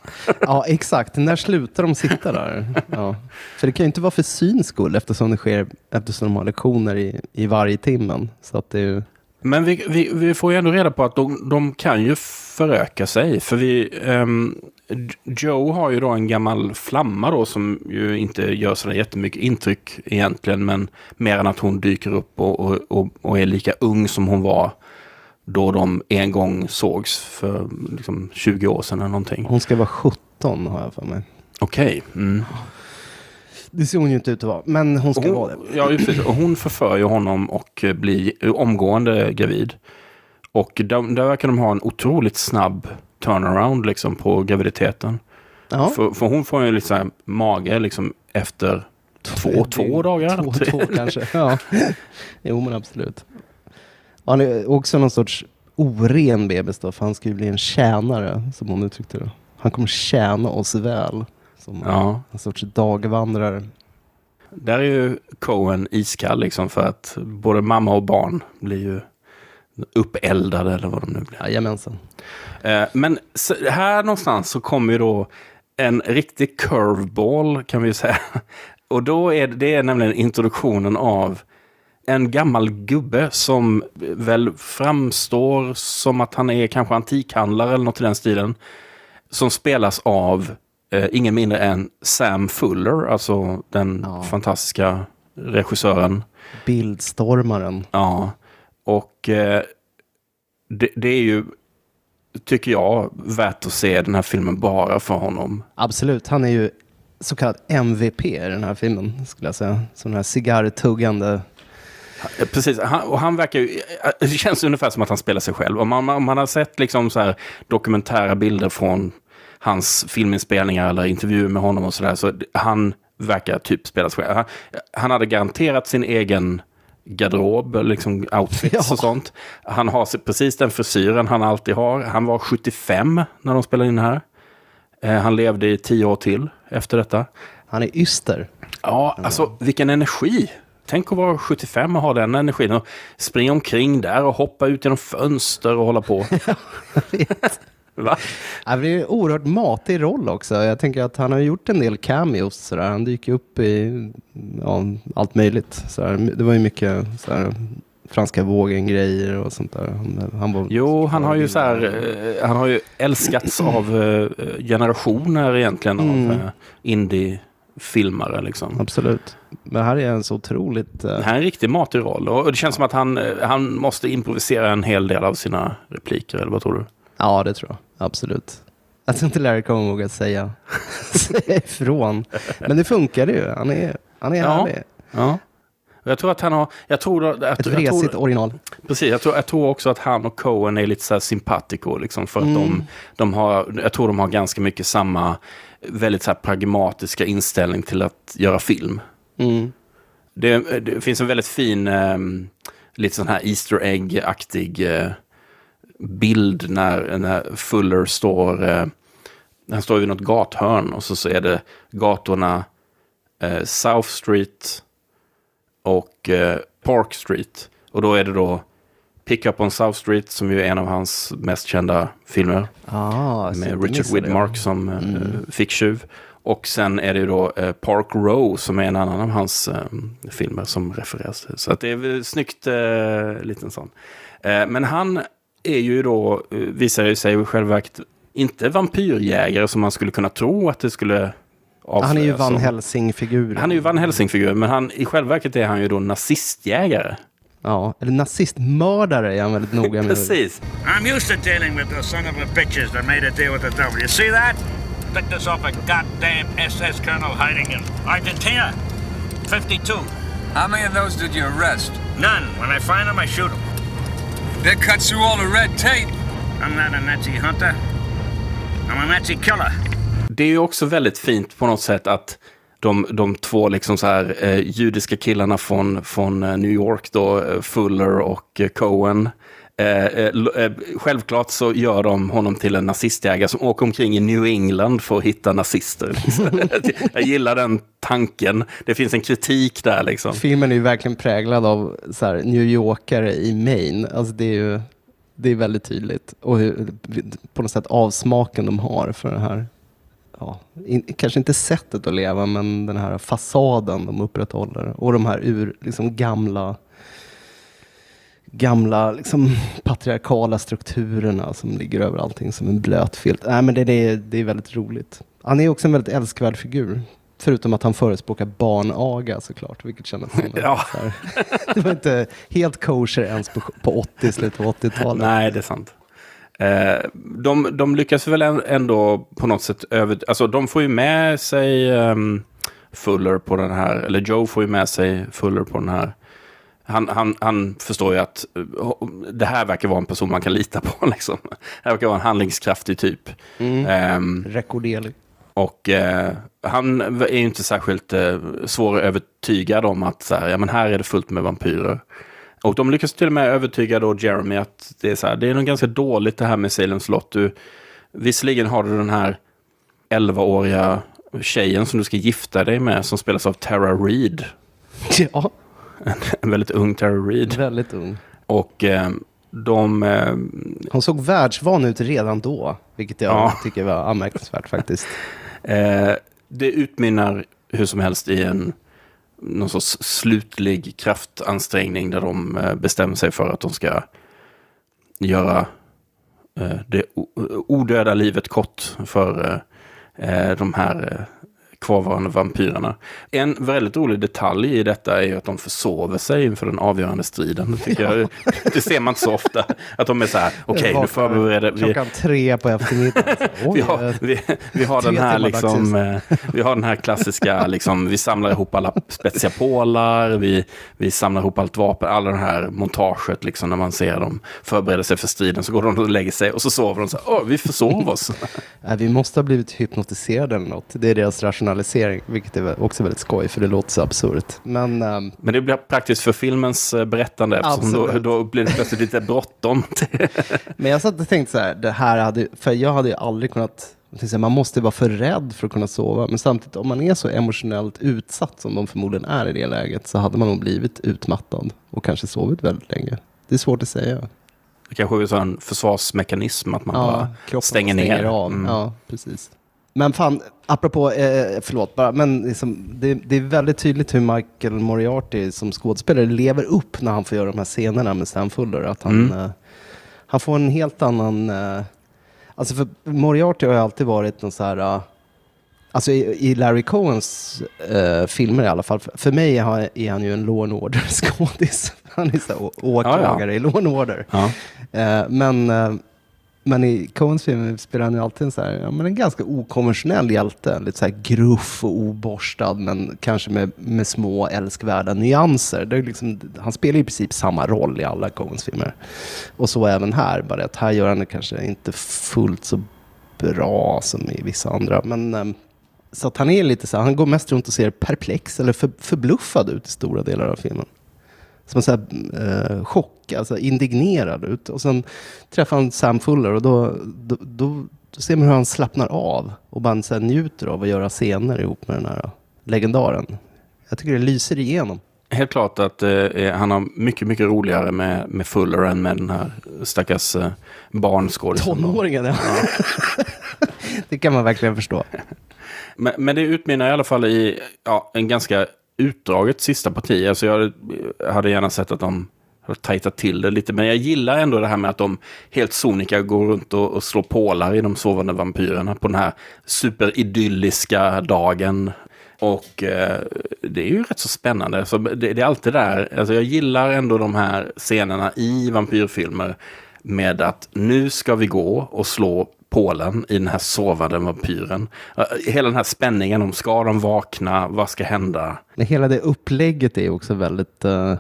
Ja, exakt. När slutar de sitta där? Ja. För det kan ju inte vara för syns skull eftersom det sker, eftersom de har lektioner i, i varje timmen. Så att det är ju... Men vi, vi, vi får ju ändå reda på att de, de kan ju föröka sig. För vi, um, Joe har ju då en gammal flamma då som ju inte gör sådär jättemycket intryck egentligen. Men mer än att hon dyker upp och, och, och, och är lika ung som hon var då de en gång sågs för liksom 20 år sedan eller någonting. Hon ska vara 17 har jag för mig. Okej. Mm. Det ser hon ju inte ut att vara, men hon ska vara det. Hon, ja. Och hon förför ju honom och eh, blir omgående gravid. Och där, där verkar de ha en otroligt snabb turnaround liksom på graviditeten. Ja. För, för hon får ju liksom mage liksom efter två, två dagar. Två, två kanske. Ja. Jo, men absolut. Han är också någon sorts oren bebis då, för han ska ju bli en tjänare, som hon uttryckte det. Han kommer tjäna oss väl. Som Ja, en sorts dagvandrare. där är ju Cohen iskall liksom för att både mamma och barn blir ju uppeldade eller vad de nu blir. Jajamensan. Eh, Men här någonstans så kommer ju då en riktig curveball kan vi ju säga. Och då är det, det är nämligen introduktionen av en gammal gubbe som väl framstår som att han är kanske antikhandlare eller något i den stilen. Som spelas av eh, ingen mindre än Sam Fuller, alltså den Ja. fantastiska regissören. Bildstormaren. Ja, och eh, det, det är ju, tycker jag, värt att se den här filmen bara för honom. Absolut, han är ju så kallad MVP i den här filmen, skulle jag säga. Som den här cigarrtuggande... Eh, Precis, han, och han verkar ju, eh, det känns ungefär som att han spelar sig själv. Om man, om man har sett liksom så här dokumentära bilder från hans filminspelningar eller intervjuer med honom och sådär, så han verkar typ spela sig själv. Han, han hade garanterat sin egen garderob, liksom outfits Ja. och sånt. Han har precis den frisyren han alltid har. Han var 75 när de spelade in här. Eh, Han levde i tio år till efter detta. Han är yster. Ja, alltså vilken energi. Tänk att vara 75 och ha den energin. Och springa omkring där och hoppa ut genom fönster och hålla på. Va? Ja, Det är en oerhört matig roll också. Jag tänker att han har gjort en del cameos. Sådär. Han dyker upp i ja, allt möjligt. Sådär. Det var ju mycket sådär, franska vågen-grejer och sånt där. Han, han var, Jo, han har ju så eh, han har ju älskats av eh, generationer egentligen av eh, indie-filmare liksom. Absolut. Men här är en så otroligt... eh, Det här är en riktig matig roll och det känns som att han, eh, han måste improvisera en hel del av sina repliker, eller vad tror du? Ja, det tror jag. Absolut. Jag tror inte Larry Cohen vågar säga, säga ifrån. Men det funkar ju. Han är, han är Ja. härlig. Ja. Jag tror att han har... Jag tror, att, Ett jag vresigt tror, original. Precis, jag tror, jag tror också att han och Cohen är lite så här simpatico. Liksom, för att Mm. de, de har, jag tror de har ganska mycket samma väldigt så här pragmatiska inställning till att göra film. Mm. Det, det finns en väldigt fin, eh, lite sån här Easter egg-aktig eh, bild när, när Fuller står, eh, han står vid något gathörn och så, så är det gatorna eh, South Street och eh, Park Street. Och då är det då Pick Up on South Street som ju är en av hans mest kända filmer. Ah, Med Richard. Widmark som eh, ficktjuv. Och sen är det ju då eh, Park Row som är en annan av hans eh, filmer som refereras till. Så att det är snyggt, eh, liten sån. Men han är ju då, visar ju sig i själva verket, inte vampyrjägare som man skulle kunna tro att det skulle avslöjas Han är ju Van. Helsing-figur. Han är ju Van Helsing-figur, men han, i själva verket är han ju då nazistjägare. Ja, eller nazistmördare är han väldigt noga med. Precis. I'm used to dealing with those son of a bitches that made a deal with the devil. You see that? Picked us off a goddamn SS colonel hiding in Argentina. 52. How many of those did you arrest? None. When I find them, I shoot them. That cuts through all the red tape. I'm not a Nazi hunter. I'm a Nazi killer. Det är ju också väldigt fint på något sätt att de, de två liksom så här, eh, judiska killarna från, från eh, New York, då, eh, Fuller och eh, Cohen. Eh, eh, självklart så gör de honom till en nazistjägare som åker omkring i New England för att hitta nazister. Liksom. Jag gillar den tanken. Det finns en kritik där liksom. Filmen är verkligen präglad av så här, New Yorkare i Maine. Alltså det är ju det är väldigt tydligt. Och hur, på något sätt avsmaken de har för det här. Ja, in, kanske inte sättet att leva, men den här fasaden de upprätthåller. Och de här ur, liksom gamla gamla liksom, patriarkala strukturerna som ligger över allting som en blöt filt. Nej, men det, det, är, det är väldigt roligt. Han är också en väldigt älskvärd figur. Förutom att han förespråkar barnaga såklart, vilket kändes som Ja. Det var inte helt kosher ens på, på 80, slutet på 80-talet. Nej, det är sant. Eh, de, de lyckas väl än- ändå på något sätt över... Alltså de får ju med sig ehm, Fuller på den här, eller Joe får ju med sig Fuller på den här. Han, han, han förstår ju att eh, det här verkar vara en person man kan lita på. Liksom. Det här verkar vara en handlingskraftig typ. Ehm, Rekorderlig. och eh, han är ju inte särskilt eh, svårövertygad om att så här, ja, men här är det fullt med vampyrer. Och de lyckas till och med övertyga då Jeremy att det är, så här, det är nog ganska dåligt det här med Salem's Lot. Du, visserligen har du den här 11-åriga tjejen som du ska gifta dig med som spelas av Tara Reid. Ja, En väldigt ung Tara Reid. väldigt ung. Och eh, de... Eh, Han såg världsvan ut redan då, vilket jag Ja. tycker var anmärkningsvärt faktiskt. Eh, det utmynnar hur som helst i en någon sorts slutlig kraftansträngning där de eh, bestämmer sig för att de ska göra eh, det odöda livet kort för eh, de här kvarvarande vampyrerna. En väldigt rolig detalj i detta är ju att de försover sig inför den avgörande striden. Det, tycker jag, det ser man inte så ofta. Att de är så här, okej nu förbereder vi... Klockan tre på eftermiddagen. Oj, Vi har, eh, vi, vi, har den här liksom, eh, vi har den här klassiska, liksom, vi samlar ihop alla spetsiga pålar, vi, vi samlar ihop allt vapen, alla det här montaget, liksom, när man ser dem förbereda sig för striden, så går de och lägger sig och så sover de så här, åh, vi försov oss. Nej, vi måste ha blivit hypnotiserade eller något. Det är deras rationalisering, vilket är också väldigt skoj, för det låter så absurt. Men ehm, Men det blir praktiskt för filmens eh, berättande, eftersom då, då blir det plötsligt lite bråttom. Men jag satt och tänkte så här, det här hade, för jag hade ju aldrig kunnat, man måste vara för rädd för att kunna sova. Men samtidigt, om man är så emotionellt utsatt som de förmodligen är i det läget, så hade man nog blivit utmattad och kanske sovit väldigt länge. Det är svårt att säga. Det kanske är en försvarsmekanism, att man Ja, bara kroppen stänger ner. av. Mm. Ja, precis. Men fan, apropå, eh, förlåt bara, men liksom, det, det är väldigt tydligt hur Michael Moriarty som skådespelare lever upp när han får göra de här scenerna med Sam Fuller. Att han, Mm. eh, han får en helt annan... Eh, alltså för Moriarty har ju alltid varit någon så här... eh, Alltså i, i Larry Cohens eh, filmer i alla fall, för, för mig är han, är han ju en Law and Order-skådis. Han är så här, å- åklagare i Law and Order. Ja. Eh, men, men i Coens film spelar han ju alltid en, så här, ja, men en ganska okonventionell hjälte. Lite så här gruff och oborstad, men kanske med, med små älskvärda nyanser. Det är liksom, han spelar i princip samma roll i alla Coens filmer. Och så även här, bara att här gör han det kanske inte fullt så bra som i vissa andra. Men, ehm, så att han är lite så här, han går mest runt och ser perplex eller för, förbluffad ut i stora delar av filmen som sån här, eh, chock, alltså indignerad ut. Och sen träffar han Sam Fuller och då, då, då, då ser man hur han slappnar av och bara så här, njuter av att göra scener ihop med den här legendaren. Jag tycker det lyser igenom. Helt klart att eh, han har mycket, mycket roligare med, med Fuller än med den här stackars eh, barnskådisen. då. Tonåringen, ja. det kan man verkligen förstå. Men, men det utmynnar i alla fall i ja, en ganska utdraget sista parti. Alltså jag hade, gärna sett att de hade tajtat till det lite. Men jag gillar ändå det här med att de helt sonika går runt och, och slår pålar i de sovande vampyrerna på den här superidylliska dagen. Och eh, det är ju rätt så spännande. Så det, det är alltid där. Alltså jag gillar ändå de här scenerna i vampyrfilmer med att nu ska vi gå och slå Polen i den här sovande vampyren. Hela den här spänningen om ska de vakna, vad ska hända? Hela det upplägget är också väldigt eh,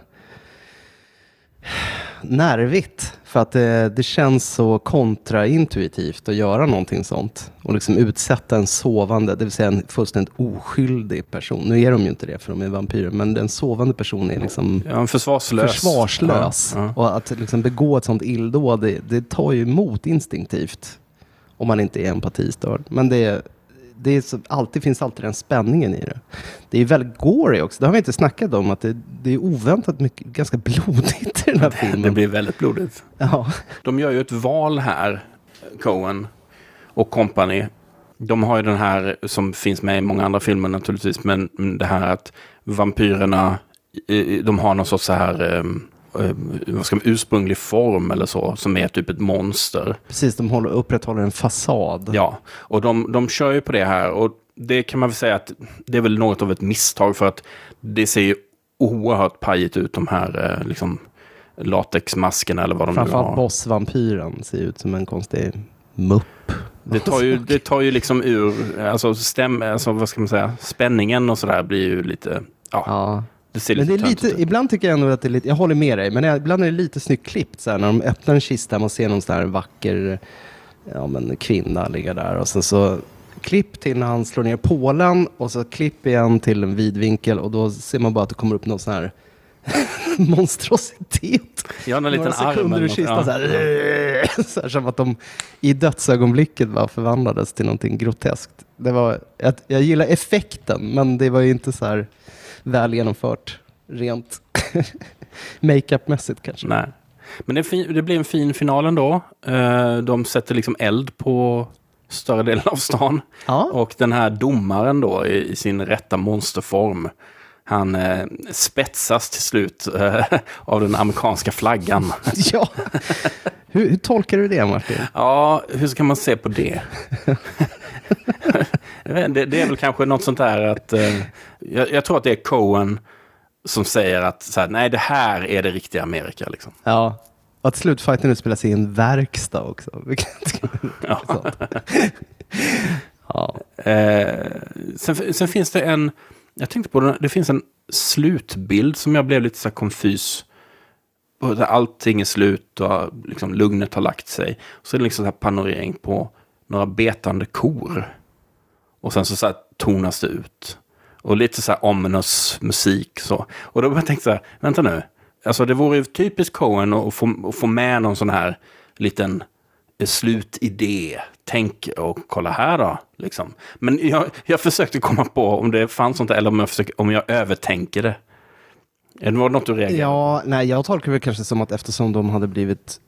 nervigt. För att det, det känns så kontraintuitivt att göra någonting sånt. Och liksom utsätta en sovande, det vill säga en fullständigt oskyldig person. Nu är de ju inte det för de är vampyrer, men den sovande personen är liksom Ja, en försvarslös. försvarslös. Ja, ja. Och att liksom begå ett sånt illdåd, det, det tar ju emot instinktivt. Om man inte är empatistörd. Men det, det är så, alltid, finns alltid den spänningen i det. Det är väldigt gory också. Det har vi inte snackat om. att Det, det är oväntat mycket, ganska blodigt i den här filmen. Det blir väldigt blodigt. ja. De gör ju ett val här, Cohen och company. De har ju den här som finns med i många andra filmer naturligtvis, men det här att vampyrerna, de har någon sorts så här, eh, eh, vad ska man, ursprunglig form eller så, som är typ ett monster. Precis, de håller, upprätthåller en fasad. Ja, och de, de kör ju på det här och det kan man väl säga att det är väl något av ett misstag för att det ser ju oerhört pajigt ut de här eh, liksom latexmaskerna eller vad de nu Framförallt har. bossvampyren ser ut som en konstig mupp. Det tar ju, det tar ju liksom ur, alltså, stäm, alltså vad ska man säga, spänningen och sådär blir ju lite, ja, Ja. Det Men det är lite, ut. ibland tycker jag ändå att det är lite, jag håller med dig, men ibland är det lite snyggt klippt så här, när de öppnar en kista, man ser någon sån här vacker ja, men kvinna ligga där och sen så klipp till när han slår ner pålen och så klipp igen till en vidvinkel och då ser man bara att det kommer upp någon sån här monstrositet. Ja, en liten Några sekunder något. kistan Ja. så här, så här. Som att de i dödsögonblicket bara förvandlades till någonting groteskt. Det var, jag, jag gillar effekten, men det var ju inte så här väl genomfört rent makeup-mässigt kanske. Nej. Men det, fin, det blir en fin final ändå. Eh, De sätter liksom eld på större delen av stan. Ja. Och den här domaren då i, i sin rätta monsterform. Han eh, spetsas till slut eh, av den amerikanska flaggan. ja. Hur, hur tolkar du det Martin? Ja, hur ska man se på det? Det, det är väl kanske något sånt där att... Eh, jag, jag tror att det är Cohen som säger att så här, nej, det här är det riktiga Amerika. Liksom. Ja. Och att slutfighten utspelar sig i en verkstad också. Ja. ja. Eh, sen, sen finns det en... Jag tänkte på det, det finns en slutbild som jag blev lite så här konfys. Där Allting är slut och liksom lugnet har lagt sig. Så är det liksom så här panorering på några betande kor. Och sen så, så här tonas det ut. Och lite så här ominous musik så. Och då tänkte jag så här, vänta nu. Alltså det vore ju typiskt Cohen att få, att få med någon sån här liten eh, slutidé. Tänk och kolla här då. Liksom. Men jag, jag försökte komma på om det fanns sånt där, eller om jag, försöker, om jag övertänker det. Är det något du reagerar Ja, nej, jag tolkar det kanske som att eftersom de hade blivit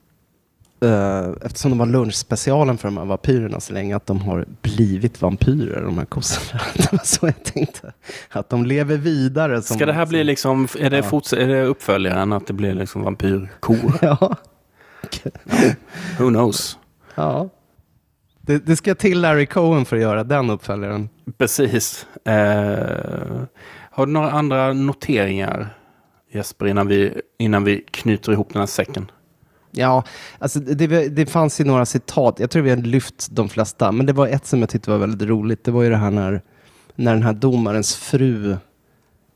eh, eftersom de var lunchspecialen för de här vampyrerna så länge att de har blivit vampyrer, de här kossorna. Det var så jag tänkte. Att de lever vidare. Som, Ska det här bli som- liksom, är det, forts- är det uppföljaren att det blir liksom vampyrkor? Ja. Who knows? ja. Det, det ska till Larry Cohen för att göra den uppföljaren. Precis. Eh, har du några andra noteringar Jesper innan vi, innan vi knyter ihop den här säcken? Ja, alltså det, det fanns ju några citat. Jag tror vi har lyft de flesta, men det var ett som jag tyckte var väldigt roligt. Det var ju det här när, när den här domarens fru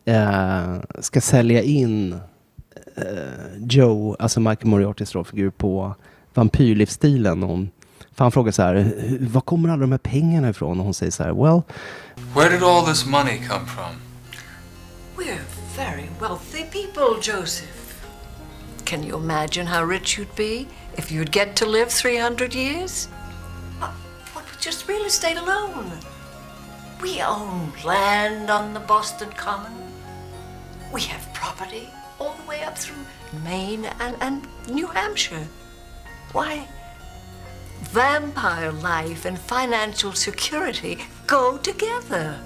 eh, ska sälja in eh, Joe, alltså Michael Moriartys rollfigur, på vampyrlivsstilen. Och, för han frågar så här, "Hur- var kommer alla de här pengarna ifrån? Och hon säger så här, well, Where did all this money come from? We're very wealthy people, Joseph. Can you imagine how rich you'd be if you'd get to live 300 years? What, what with just real estate alone? We own land on the Boston Common. We have property all the way up through Maine and, and New Hampshire. Why? Vampire life and financial security go together.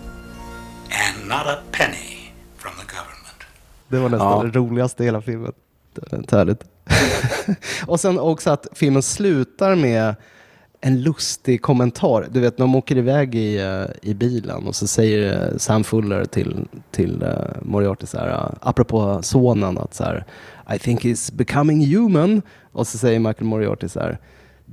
And not a penny from the government. Det var nästan Ja. det roligaste i hela filmen. Det är inte härligt. och sen också att filmen slutar med en lustig kommentar. Du vet, de åker iväg i, eh, i bilen och så säger eh, Sam Fuller till, till uh, Moriarty så här, uh, apropå sonen, att så här, I think he's becoming human. Och så säger Michael Moriarty så här,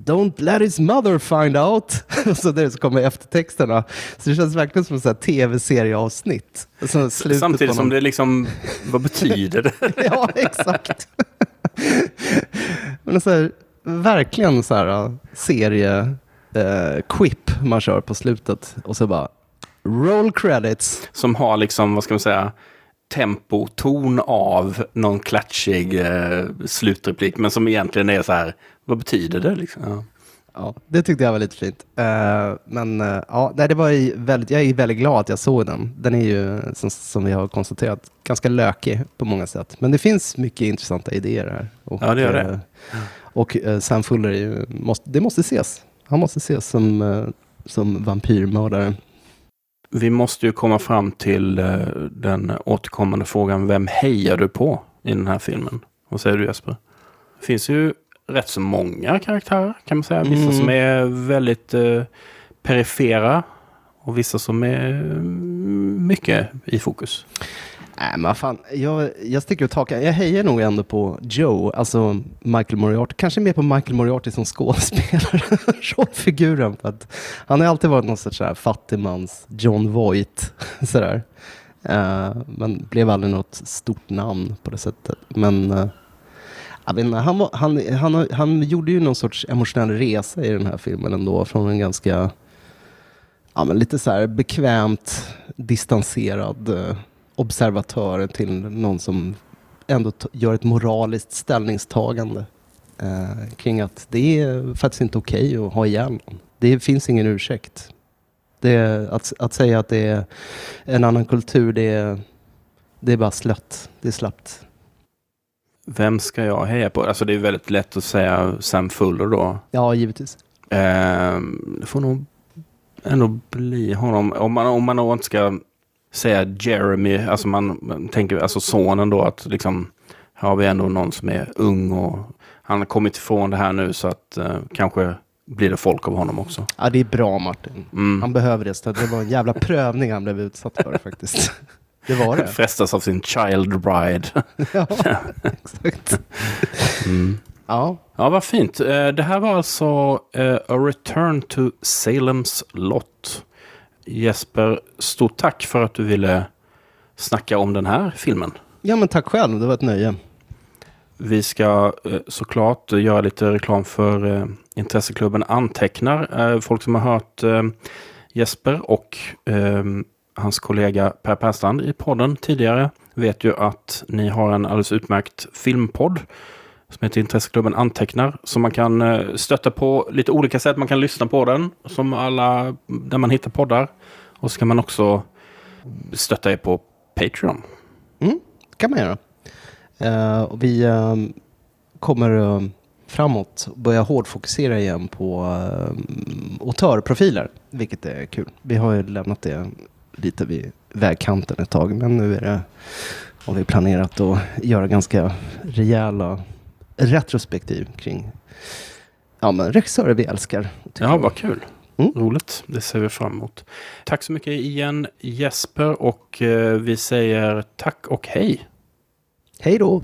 Don't let his mother find out. Så där så kommer eftertexterna. Så det känns verkligen som ett tv-serieavsnitt. Och så slutet Samtidigt som det liksom, vad betyder det? ja, exakt. Men så här, verkligen så här uh, serie uh, quip man kör på slutet och så bara roll credits. Som har liksom, vad ska man säga, tempo, ton av någon klatschig eh, slutreplik. Men som egentligen är så här, vad betyder det liksom? Ja. Ja, det tyckte jag var lite fint. Uh, men uh, ja, det var väldigt, jag är väldigt glad att jag såg den. Den är ju, som, som vi har konstaterat, ganska lökig på många sätt. Men det finns mycket intressanta idéer här. Och, Ja, det gör det. eh, och uh, Sam Fuller ju, måste, det måste ses. Han måste ses som, som vampyrmördare. Vi måste ju komma fram till den återkommande frågan, vem hejar du på i den här filmen? Vad säger du Jesper? Det finns ju rätt så många karaktärer kan man säga. Vissa Mm. som är väldigt eh, perifera och vissa som är mm, mycket i fokus. Nej, men fan. Jag, jag sticker ut hakan. Jag hejar nog ändå på Joe, alltså Michael Moriarty. Kanske mer på Michael Moriarty som skådespelare, rollfiguren. För att han har alltid varit någon sorts fattigmans John Voight. Sådär. Eh, men blev aldrig något stort namn på det sättet. Men eh, jag vet inte, han, var, han, han, han gjorde ju någon sorts emotionell resa i den här filmen ändå. Från en ganska ja, men lite så här bekvämt distanserad eh, observatör till någon som ändå gör ett moraliskt ställningstagande eh, kring att det är faktiskt inte okej att ha ihjäl någon. Det finns ingen ursäkt. Det är, att, att säga att det är en annan kultur, det är, det är bara slött. Det är slappt. Vem ska jag heja på? Alltså det är väldigt lätt att säga Sam Fuller då. Ja, givetvis. Ehm, det får nog ändå bli honom. Om man, om man nog inte ska säga Jeremy, alltså man, man tänker alltså sonen då att liksom har vi ändå någon som är ung och han har kommit ifrån det här nu så att eh, kanske blir det folk av honom också. Ja, det är bra Martin. Mm. Han behöver det. Så det var en jävla prövning han blev utsatt för faktiskt. Det var det. Frestas av sin child bride. Ja, exakt. Ja, Ja, vad fint. Eh, Det här var alltså eh, A Return to Salem's Lot. Jesper, stort tack för att du ville snacka om den här filmen. ja, men tack själv. Det var ett nöje. Vi ska eh, såklart göra lite reklam för intresseklubben Antecknar. Folk som har hört Jesper och hans kollega Per Perstrand i podden tidigare vet ju att ni har en alldeles utmärkt filmpodd som heter Intresseklubben Antecknar. Som man kan eh, stötta på lite olika sätt. Man kan lyssna på den som alla där man hittar poddar. Och så kan man också stötta er på Patreon. Mm, kan man göra. Uh, vi uh, kommer uh, framåt börja hårdfokusera igen på ehm, uh, autörprofiler, vilket är kul. Vi har ju lämnat det lite vid vägkanten ett tag, men nu är det, har vi planerat att göra ganska rejäla retrospektiv kring ja, men regissörer vi älskar. Ja, vad kul. Mm. Roligt. Det ser vi fram emot. Tack så mycket igen Jesper och eh, vi säger tack och hej. Hej då!